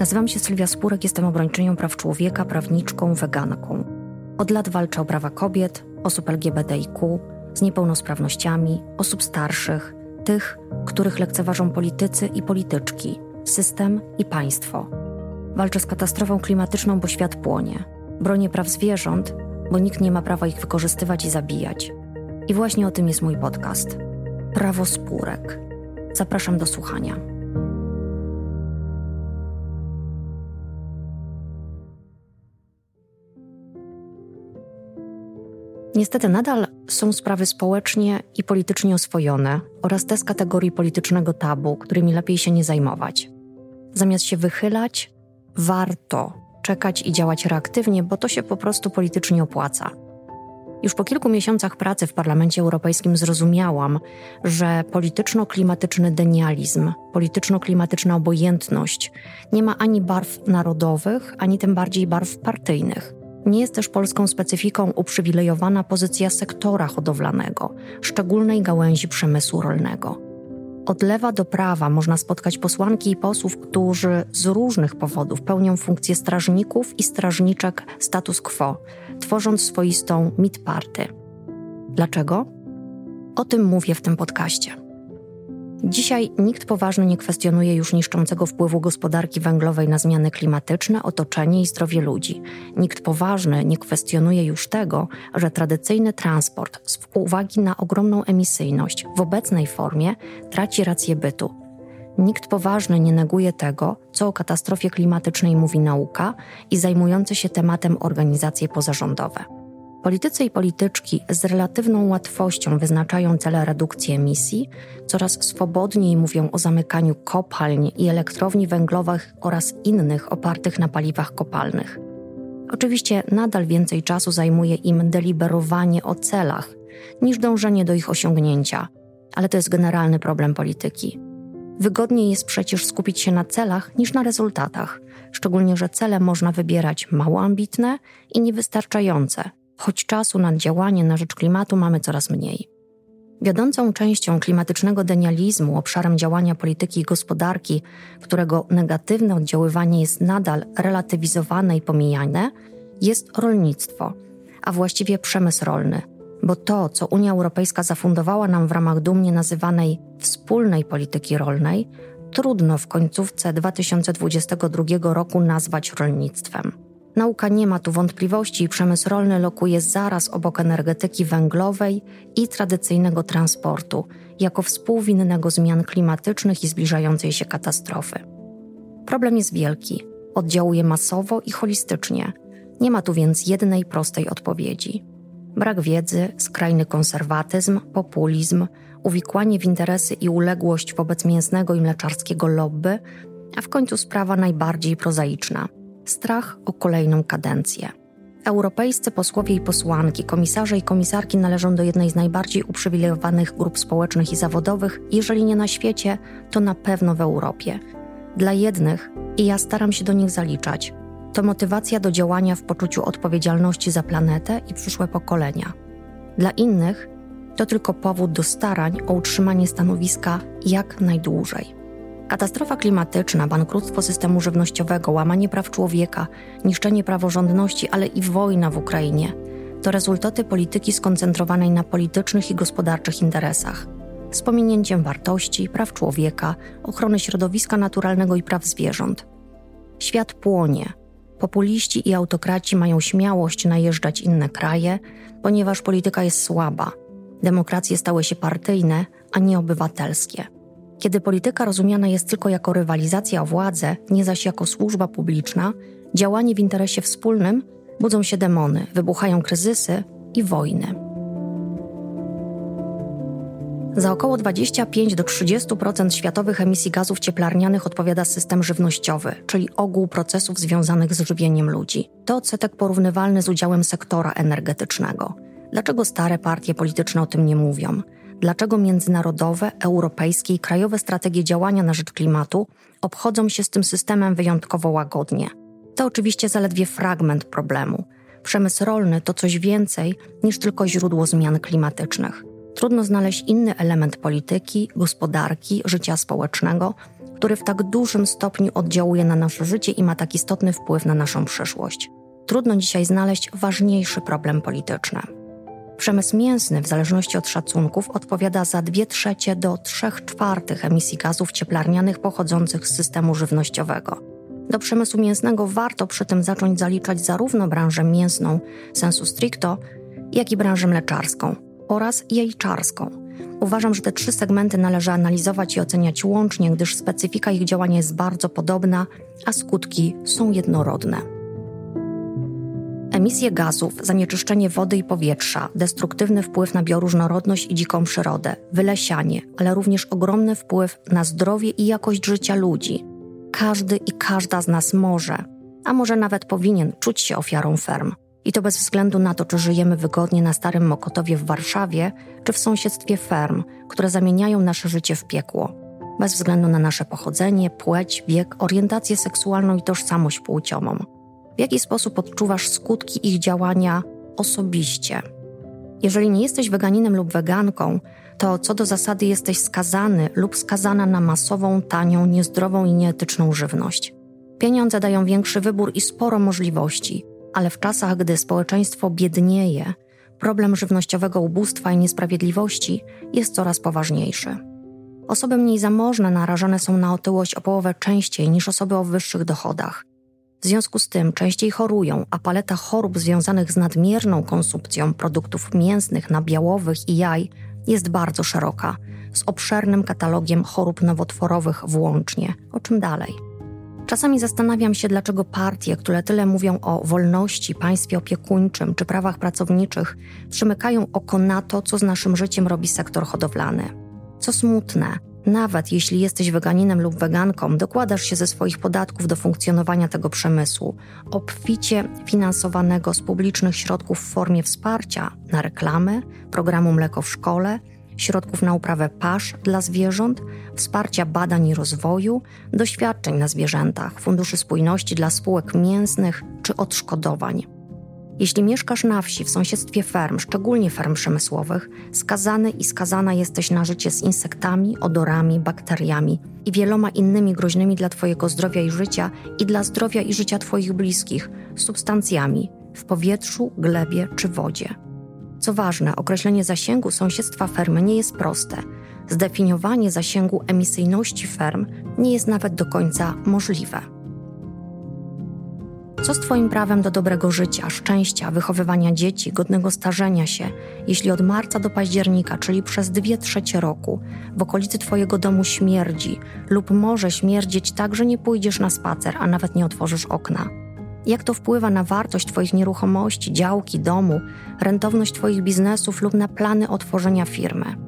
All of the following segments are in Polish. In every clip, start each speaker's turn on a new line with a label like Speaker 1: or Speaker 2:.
Speaker 1: Nazywam się Sylwia Spurek, jestem obrończynią praw człowieka, prawniczką, weganką. Od lat walczę o prawa kobiet, osób LGBTIQ, z niepełnosprawnościami, osób starszych, tych, których lekceważą politycy i polityczki, system i państwo. Walczę z katastrofą klimatyczną, bo świat płonie. Bronię praw zwierząt, bo nikt nie ma prawa ich wykorzystywać i zabijać. I właśnie o tym jest mój podcast. Prawo spórek. Zapraszam do słuchania. Niestety nadal są sprawy społecznie i politycznie oswojone oraz te z kategorii politycznego tabu, którymi lepiej się nie zajmować. Zamiast się wychylać, warto czekać i działać reaktywnie, bo to się po prostu politycznie opłaca. Już po kilku miesiącach pracy w Parlamencie Europejskim zrozumiałam, że polityczno-klimatyczny denializm, polityczno-klimatyczna obojętność nie ma ani barw narodowych, ani tym bardziej barw partyjnych. Nie jest też polską specyfiką uprzywilejowana pozycja sektora hodowlanego, szczególnej gałęzi przemysłu rolnego. Od lewa do prawa można spotkać posłanki i posłów, którzy z różnych powodów pełnią funkcję strażników i strażniczek status quo, tworząc swoistą mit-party. Dlaczego? O tym mówię w tym podcaście. Dzisiaj nikt poważny nie kwestionuje już niszczącego wpływu gospodarki węglowej na zmiany klimatyczne, otoczenie i zdrowie ludzi. Nikt poważny nie kwestionuje już tego, że tradycyjny transport z uwagi na ogromną emisyjność w obecnej formie traci rację bytu. Nikt poważny nie neguje tego, co o katastrofie klimatycznej mówi nauka i zajmujące się tematem organizacje pozarządowe. Politycy i polityczki z relatywną łatwością wyznaczają cele redukcji emisji, coraz swobodniej mówią o zamykaniu kopalń i elektrowni węglowych oraz innych opartych na paliwach kopalnych. Oczywiście nadal więcej czasu zajmuje im deliberowanie o celach niż dążenie do ich osiągnięcia, ale to jest generalny problem polityki. Wygodniej jest przecież skupić się na celach niż na rezultatach, szczególnie że cele można wybierać mało ambitne i niewystarczające, choć czasu na działanie na rzecz klimatu mamy coraz mniej. Wiodącą częścią klimatycznego denializmu, obszarem działania polityki i gospodarki, którego negatywne oddziaływanie jest nadal relatywizowane i pomijane, jest rolnictwo, a właściwie przemysł rolny. Bo to, co Unia Europejska zafundowała nam w ramach dumnie nazywanej wspólnej polityki rolnej, trudno w końcówce 2022 roku nazwać rolnictwem. Nauka nie ma tu wątpliwości i przemysł rolny lokuje zaraz obok energetyki węglowej i tradycyjnego transportu, jako współwinnego zmian klimatycznych i zbliżającej się katastrofy. Problem jest wielki, oddziałuje masowo i holistycznie. Nie ma tu więc jednej prostej odpowiedzi. Brak wiedzy, skrajny konserwatyzm, populizm, uwikłanie w interesy i uległość wobec mięsnego i mleczarskiego lobby, a w końcu sprawa najbardziej prozaiczna – strach o kolejną kadencję. Europejscy posłowie i posłanki, komisarze i komisarki należą do jednej z najbardziej uprzywilejowanych grup społecznych i zawodowych, jeżeli nie na świecie, to na pewno w Europie. Dla jednych, i ja staram się do nich zaliczać, to motywacja do działania w poczuciu odpowiedzialności za planetę i przyszłe pokolenia. Dla innych to tylko powód do starań o utrzymanie stanowiska jak najdłużej. Katastrofa klimatyczna, bankructwo systemu żywnościowego, łamanie praw człowieka, niszczenie praworządności, ale i wojna w Ukrainie to rezultaty polityki skoncentrowanej na politycznych i gospodarczych interesach, z pominięciem wartości, praw człowieka, ochrony środowiska naturalnego i praw zwierząt. Świat płonie. Populiści i autokraci mają śmiałość najeżdżać inne kraje, ponieważ polityka jest słaba. Demokracje stały się partyjne, a nie obywatelskie. Kiedy polityka rozumiana jest tylko jako rywalizacja o władzę, nie zaś jako służba publiczna, działanie w interesie wspólnym, budzą się demony, wybuchają kryzysy i wojny. Za około 25 do 30% światowych emisji gazów cieplarnianych odpowiada system żywnościowy, czyli ogół procesów związanych z żywieniem ludzi. To odsetek porównywalny z udziałem sektora energetycznego. Dlaczego stare partie polityczne o tym nie mówią? Dlaczego międzynarodowe, europejskie i krajowe strategie działania na rzecz klimatu obchodzą się z tym systemem wyjątkowo łagodnie. To oczywiście zaledwie fragment problemu. Przemysł rolny to coś więcej niż tylko źródło zmian klimatycznych. Trudno znaleźć inny element polityki, gospodarki, życia społecznego, który w tak dużym stopniu oddziałuje na nasze życie i ma tak istotny wpływ na naszą przyszłość. Trudno dzisiaj znaleźć ważniejszy problem polityczny. Przemysł mięsny, w zależności od szacunków, odpowiada za 2 trzecie do 3 czwartych emisji gazów cieplarnianych pochodzących z systemu żywnościowego. Do przemysłu mięsnego warto przy tym zacząć zaliczać zarówno branżę mięsną sensu stricto, jak i branżę mleczarską oraz jajczarską. Uważam, że te trzy segmenty należy analizować i oceniać łącznie, gdyż specyfika ich działania jest bardzo podobna, a skutki są jednorodne. Emisje gazów, zanieczyszczenie wody i powietrza, destruktywny wpływ na bioróżnorodność i dziką przyrodę, wylesianie, ale również ogromny wpływ na zdrowie i jakość życia ludzi. Każdy i każda z nas może, a może nawet powinien czuć się ofiarą ferm. I to bez względu na to, czy żyjemy wygodnie na Starym Mokotowie w Warszawie, czy w sąsiedztwie ferm, które zamieniają nasze życie w piekło. Bez względu na nasze pochodzenie, płeć, wiek, orientację seksualną i tożsamość płciową w jaki sposób odczuwasz skutki ich działania osobiście. Jeżeli nie jesteś weganinem lub weganką, to co do zasady jesteś skazany lub skazana na masową, tanią, niezdrową i nieetyczną żywność. Pieniądze dają większy wybór i sporo możliwości, ale w czasach, gdy społeczeństwo biednieje, problem żywnościowego ubóstwa i niesprawiedliwości jest coraz poważniejszy. Osoby mniej zamożne narażone są na otyłość o połowę częściej niż osoby o wyższych dochodach. W związku z tym częściej chorują, a paleta chorób związanych z nadmierną konsumpcją produktów mięsnych, nabiałowych i jaj jest bardzo szeroka, z obszernym katalogiem chorób nowotworowych włącznie. O czym dalej? Czasami zastanawiam się, dlaczego partie, które tyle mówią o wolności, państwie opiekuńczym czy prawach pracowniczych, przymykają oko na to, co z naszym życiem robi sektor hodowlany. Co smutne, nawet jeśli jesteś weganinem lub weganką, dokładasz się ze swoich podatków do funkcjonowania tego przemysłu, obficie finansowanego z publicznych środków w formie wsparcia na reklamę, programu Mleko w szkole, środków na uprawę pasz dla zwierząt, wsparcia badań i rozwoju, doświadczeń na zwierzętach, funduszy spójności dla spółek mięsnych czy odszkodowań. Jeśli mieszkasz na wsi, w sąsiedztwie ferm, szczególnie ferm przemysłowych, skazany i skazana jesteś na życie z insektami, odorami, bakteriami i wieloma innymi groźnymi dla Twojego zdrowia i życia i dla zdrowia i życia Twoich bliskich substancjami w powietrzu, glebie czy wodzie. Co ważne, określenie zasięgu sąsiedztwa fermy nie jest proste. Zdefiniowanie zasięgu emisyjności ferm nie jest nawet do końca możliwe. Co z Twoim prawem do dobrego życia, szczęścia, wychowywania dzieci, godnego starzenia się, jeśli od marca do października, czyli przez dwie trzecie roku, w okolicy Twojego domu śmierdzi lub może śmierdzieć tak, że nie pójdziesz na spacer, a nawet nie otworzysz okna? Jak to wpływa na wartość Twoich nieruchomości, działki, domu, rentowność Twoich biznesów lub na plany otworzenia firmy?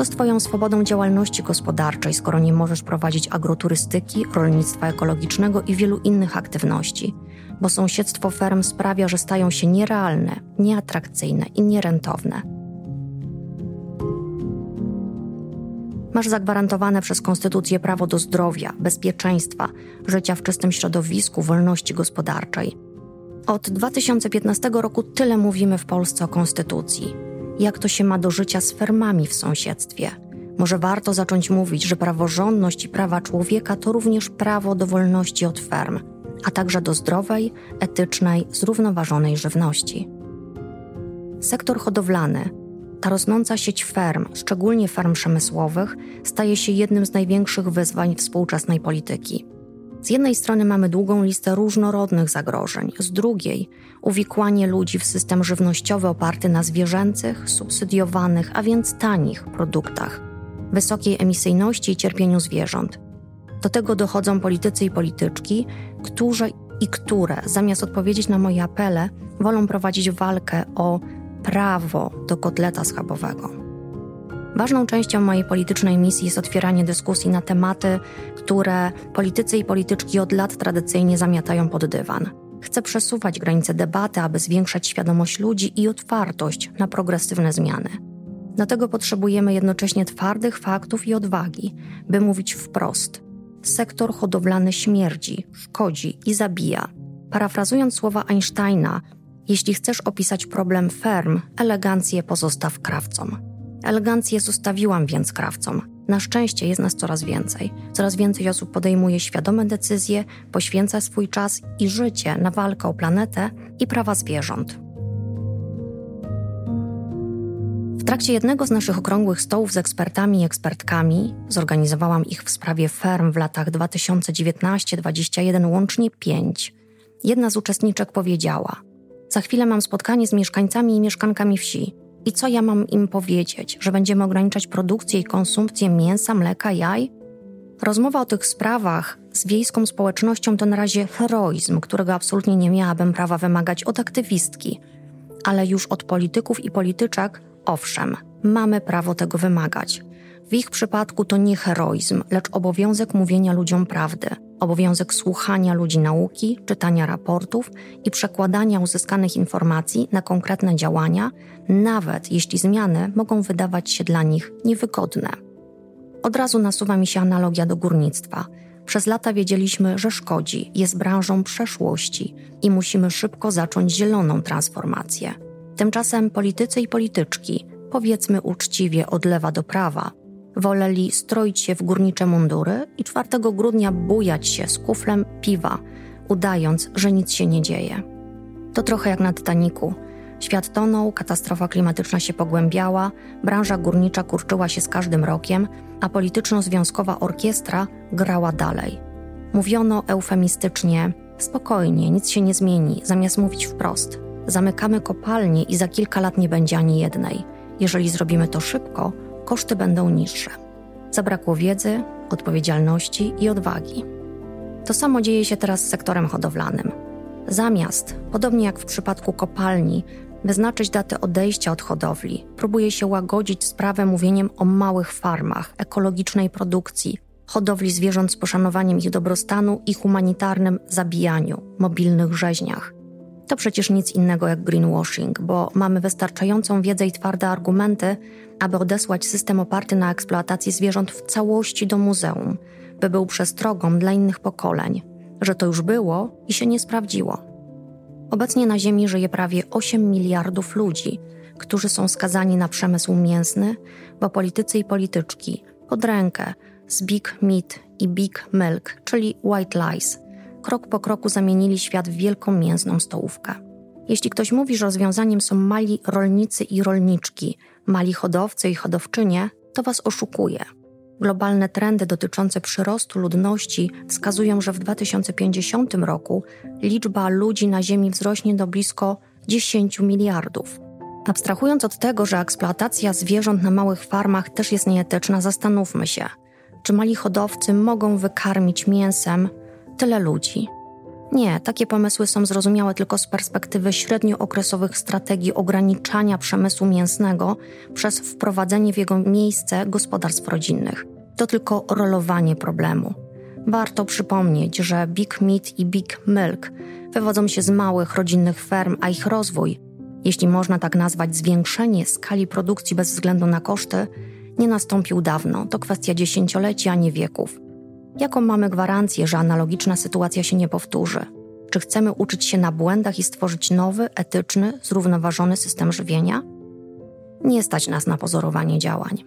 Speaker 1: Co z Twoją swobodą działalności gospodarczej, skoro nie możesz prowadzić agroturystyki, rolnictwa ekologicznego i wielu innych aktywności? Bo sąsiedztwo ferm sprawia, że stają się nierealne, nieatrakcyjne i nierentowne. Masz zagwarantowane przez konstytucję prawo do zdrowia, bezpieczeństwa, życia w czystym środowisku, wolności gospodarczej. Od 2015 roku tyle mówimy w Polsce o konstytucji jak to się ma do życia z fermami w sąsiedztwie. Może warto zacząć mówić, że praworządność i prawa człowieka to również prawo do wolności od ferm, a także do zdrowej, etycznej, zrównoważonej żywności. Sektor hodowlany, ta rosnąca sieć ferm, szczególnie ferm przemysłowych, staje się jednym z największych wyzwań współczesnej polityki. Z jednej strony mamy długą listę różnorodnych zagrożeń, z drugiej uwikłanie ludzi w system żywnościowy oparty na zwierzęcych, subsydiowanych, a więc tanich produktach, wysokiej emisyjności i cierpieniu zwierząt. Do tego dochodzą politycy i polityczki, którzy i które, zamiast odpowiedzieć na moje apele, wolą prowadzić walkę o prawo do kotleta schabowego. Ważną częścią mojej politycznej misji jest otwieranie dyskusji na tematy, które politycy i polityczki od lat tradycyjnie zamiatają pod dywan. Chcę przesuwać granice debaty, aby zwiększać świadomość ludzi i otwartość na progresywne zmiany. Dlatego potrzebujemy jednocześnie twardych faktów i odwagi, by mówić wprost. Sektor hodowlany śmierdzi, szkodzi i zabija. Parafrazując słowa Einsteina, jeśli chcesz opisać problem ferm, elegancję pozostaw krawcom. Elegancję zostawiłam więc krawcom. Na szczęście jest nas coraz więcej. Coraz więcej osób podejmuje świadome decyzje, poświęca swój czas i życie na walkę o planetę i prawa zwierząt. W trakcie jednego z naszych okrągłych stołów z ekspertami i ekspertkami, zorganizowałam ich w sprawie ferm w latach 2019-2021 łącznie pięć, jedna z uczestniczek powiedziała: Za chwilę mam spotkanie z mieszkańcami i mieszkankami wsi. I co ja mam im powiedzieć, że będziemy ograniczać produkcję i konsumpcję mięsa, mleka, jaj? Rozmowa o tych sprawach z wiejską społecznością to na razie heroizm, którego absolutnie nie miałabym prawa wymagać od aktywistki, ale już od polityków i polityczek Owszem, mamy prawo tego wymagać. W ich przypadku to nie heroizm, lecz obowiązek mówienia ludziom prawdy, obowiązek słuchania ludzi nauki, czytania raportów i przekładania uzyskanych informacji na konkretne działania, nawet jeśli zmiany mogą wydawać się dla nich niewygodne. Od razu nasuwa mi się analogia do górnictwa. Przez lata wiedzieliśmy, że szkodzi, jest branżą przeszłości i musimy szybko zacząć zieloną transformację. Tymczasem politycy i polityczki, powiedzmy uczciwie od lewa do prawa, woleli stroić się w górnicze mundury i 4 grudnia bujać się z kuflem piwa, udając, że nic się nie dzieje. To trochę jak na Titaniku. Świat tonął, katastrofa klimatyczna się pogłębiała, branża górnicza kurczyła się z każdym rokiem, a polityczno-związkowa orkiestra grała dalej. Mówiono eufemistycznie: spokojnie, nic się nie zmieni, zamiast mówić wprost – Zamykamy kopalnię i za kilka lat nie będzie ani jednej. Jeżeli zrobimy to szybko, koszty będą niższe. Zabrakło wiedzy, odpowiedzialności i odwagi. To samo dzieje się teraz z sektorem hodowlanym. Zamiast, podobnie jak w przypadku kopalni, wyznaczyć datę odejścia od hodowli, próbuje się łagodzić sprawę mówieniem o małych farmach, ekologicznej produkcji, hodowli zwierząt z poszanowaniem ich dobrostanu i humanitarnym zabijaniu, mobilnych rzeźniach to przecież nic innego jak greenwashing, bo mamy wystarczającą wiedzę i twarde argumenty, aby odesłać system oparty na eksploatacji zwierząt w całości do muzeum, by był przestrogą dla innych pokoleń, że to już było i się nie sprawdziło. Obecnie na Ziemi żyje prawie 8 miliardów ludzi, którzy są skazani na przemysł mięsny, bo politycy i polityczki pod rękę z Big Meat i Big Milk, czyli White Lies – krok po kroku zamienili świat w wielką mięsną stołówkę. Jeśli ktoś mówi, że rozwiązaniem są mali rolnicy i rolniczki, mali hodowcy i hodowczynie, to was oszukuje. Globalne trendy dotyczące przyrostu ludności wskazują, że w 2050 roku liczba ludzi na Ziemi wzrośnie do blisko 10 miliardów. Abstrahując od tego, że eksploatacja zwierząt na małych farmach też jest nieetyczna, zastanówmy się, czy mali hodowcy mogą wykarmić mięsem tyle ludzi. Nie, takie pomysły są zrozumiałe tylko z perspektywy średniookresowych strategii ograniczania przemysłu mięsnego przez wprowadzenie w jego miejsce gospodarstw rodzinnych. To tylko rolowanie problemu. Warto przypomnieć, że Big Meat i Big Milk wywodzą się z małych rodzinnych ferm, a ich rozwój, jeśli można tak nazwać zwiększenie skali produkcji bez względu na koszty, nie nastąpił dawno. To kwestia dziesięcioleci, a nie wieków. Jaką mamy gwarancję, że analogiczna sytuacja się nie powtórzy? Czy chcemy uczyć się na błędach i stworzyć nowy, etyczny, zrównoważony system żywienia? Nie stać nas na pozorowanie działań.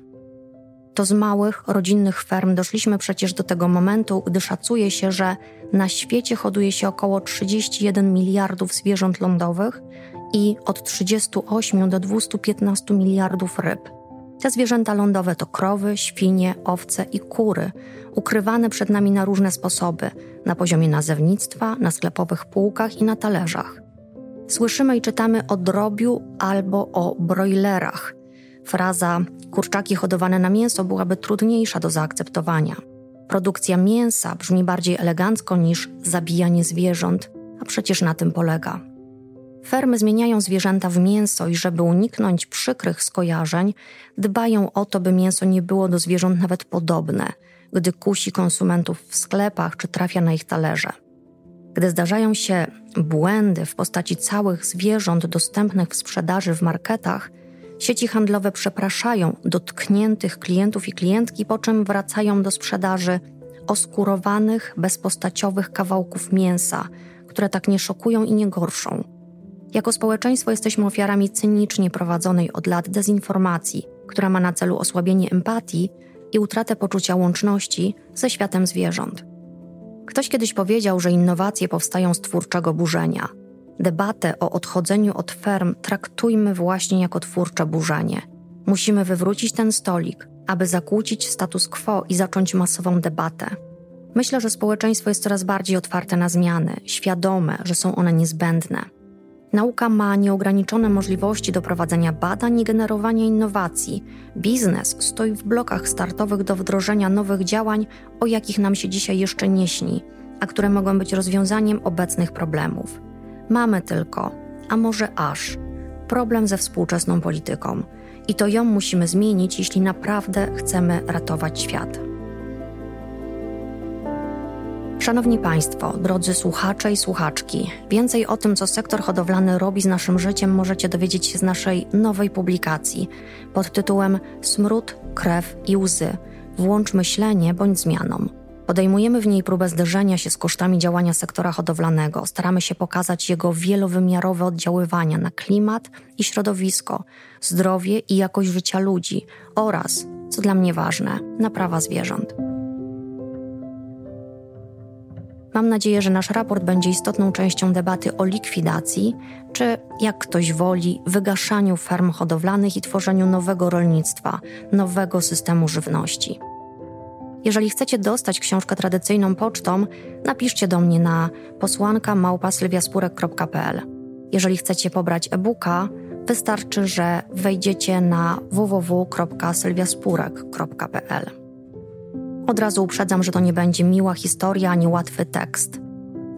Speaker 1: To z małych, rodzinnych ferm doszliśmy przecież do tego momentu, gdy szacuje się, że na świecie hoduje się około 31 miliardów zwierząt lądowych i od 38 do 215 miliardów ryb. Te zwierzęta lądowe to krowy, świnie, owce i kury, ukrywane przed nami na różne sposoby na poziomie nazewnictwa, na sklepowych półkach i na talerzach. Słyszymy i czytamy o drobiu albo o broilerach. Fraza kurczaki hodowane na mięso byłaby trudniejsza do zaakceptowania. Produkcja mięsa brzmi bardziej elegancko niż zabijanie zwierząt, a przecież na tym polega. Fermy zmieniają zwierzęta w mięso i żeby uniknąć przykrych skojarzeń, dbają o to, by mięso nie było do zwierząt nawet podobne, gdy kusi konsumentów w sklepach czy trafia na ich talerze. Gdy zdarzają się błędy w postaci całych zwierząt dostępnych w sprzedaży w marketach, sieci handlowe przepraszają dotkniętych klientów i klientki, po czym wracają do sprzedaży oskurowanych, bezpostaciowych kawałków mięsa, które tak nie szokują i nie gorszą. Jako społeczeństwo jesteśmy ofiarami cynicznie prowadzonej od lat dezinformacji, która ma na celu osłabienie empatii i utratę poczucia łączności ze światem zwierząt. Ktoś kiedyś powiedział, że innowacje powstają z twórczego burzenia. Debatę o odchodzeniu od ferm traktujmy właśnie jako twórcze burzenie. Musimy wywrócić ten stolik, aby zakłócić status quo i zacząć masową debatę. Myślę, że społeczeństwo jest coraz bardziej otwarte na zmiany, świadome, że są one niezbędne. Nauka ma nieograniczone możliwości do prowadzenia badań i generowania innowacji. Biznes stoi w blokach startowych do wdrożenia nowych działań, o jakich nam się dzisiaj jeszcze nie śni, a które mogą być rozwiązaniem obecnych problemów. Mamy tylko, a może aż, problem ze współczesną polityką. I to ją musimy zmienić, jeśli naprawdę chcemy ratować świat. Szanowni Państwo, drodzy słuchacze i słuchaczki, więcej o tym, co sektor hodowlany robi z naszym życiem, możecie dowiedzieć się z naszej nowej publikacji pod tytułem Smród, krew i łzy. Włącz myślenie bądź zmianą. Podejmujemy w niej próbę zderzenia się z kosztami działania sektora hodowlanego. Staramy się pokazać jego wielowymiarowe oddziaływania na klimat i środowisko, zdrowie i jakość życia ludzi oraz, co dla mnie ważne, na prawa zwierząt. Mam nadzieję, że nasz raport będzie istotną częścią debaty o likwidacji, czy jak ktoś woli, wygaszaniu ferm hodowlanych i tworzeniu nowego rolnictwa, nowego systemu żywności. Jeżeli chcecie dostać książkę tradycyjną pocztą, napiszcie do mnie na posłanka małpasylwiaspurek.pl. Jeżeli chcecie pobrać e-booka, wystarczy, że wejdziecie na www.sylwiaspurek.pl. Od razu uprzedzam, że to nie będzie miła historia ani łatwy tekst.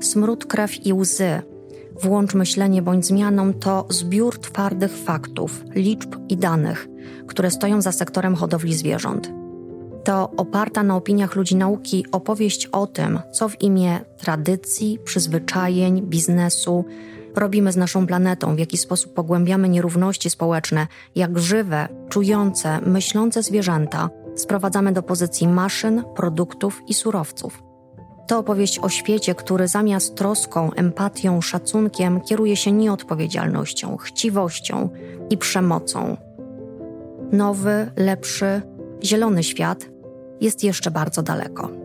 Speaker 1: Smród, krew i łzy, włącz myślenie bądź zmianą to zbiór twardych faktów, liczb i danych, które stoją za sektorem hodowli zwierząt. To oparta na opiniach ludzi nauki opowieść o tym, co w imię tradycji, przyzwyczajeń, biznesu robimy z naszą planetą, w jaki sposób pogłębiamy nierówności społeczne, jak żywe, czujące, myślące zwierzęta sprowadzamy do pozycji maszyn, produktów i surowców. To opowieść o świecie, który zamiast troską, empatią, szacunkiem kieruje się nieodpowiedzialnością, chciwością i przemocą. Nowy, lepszy, zielony świat jest jeszcze bardzo daleko.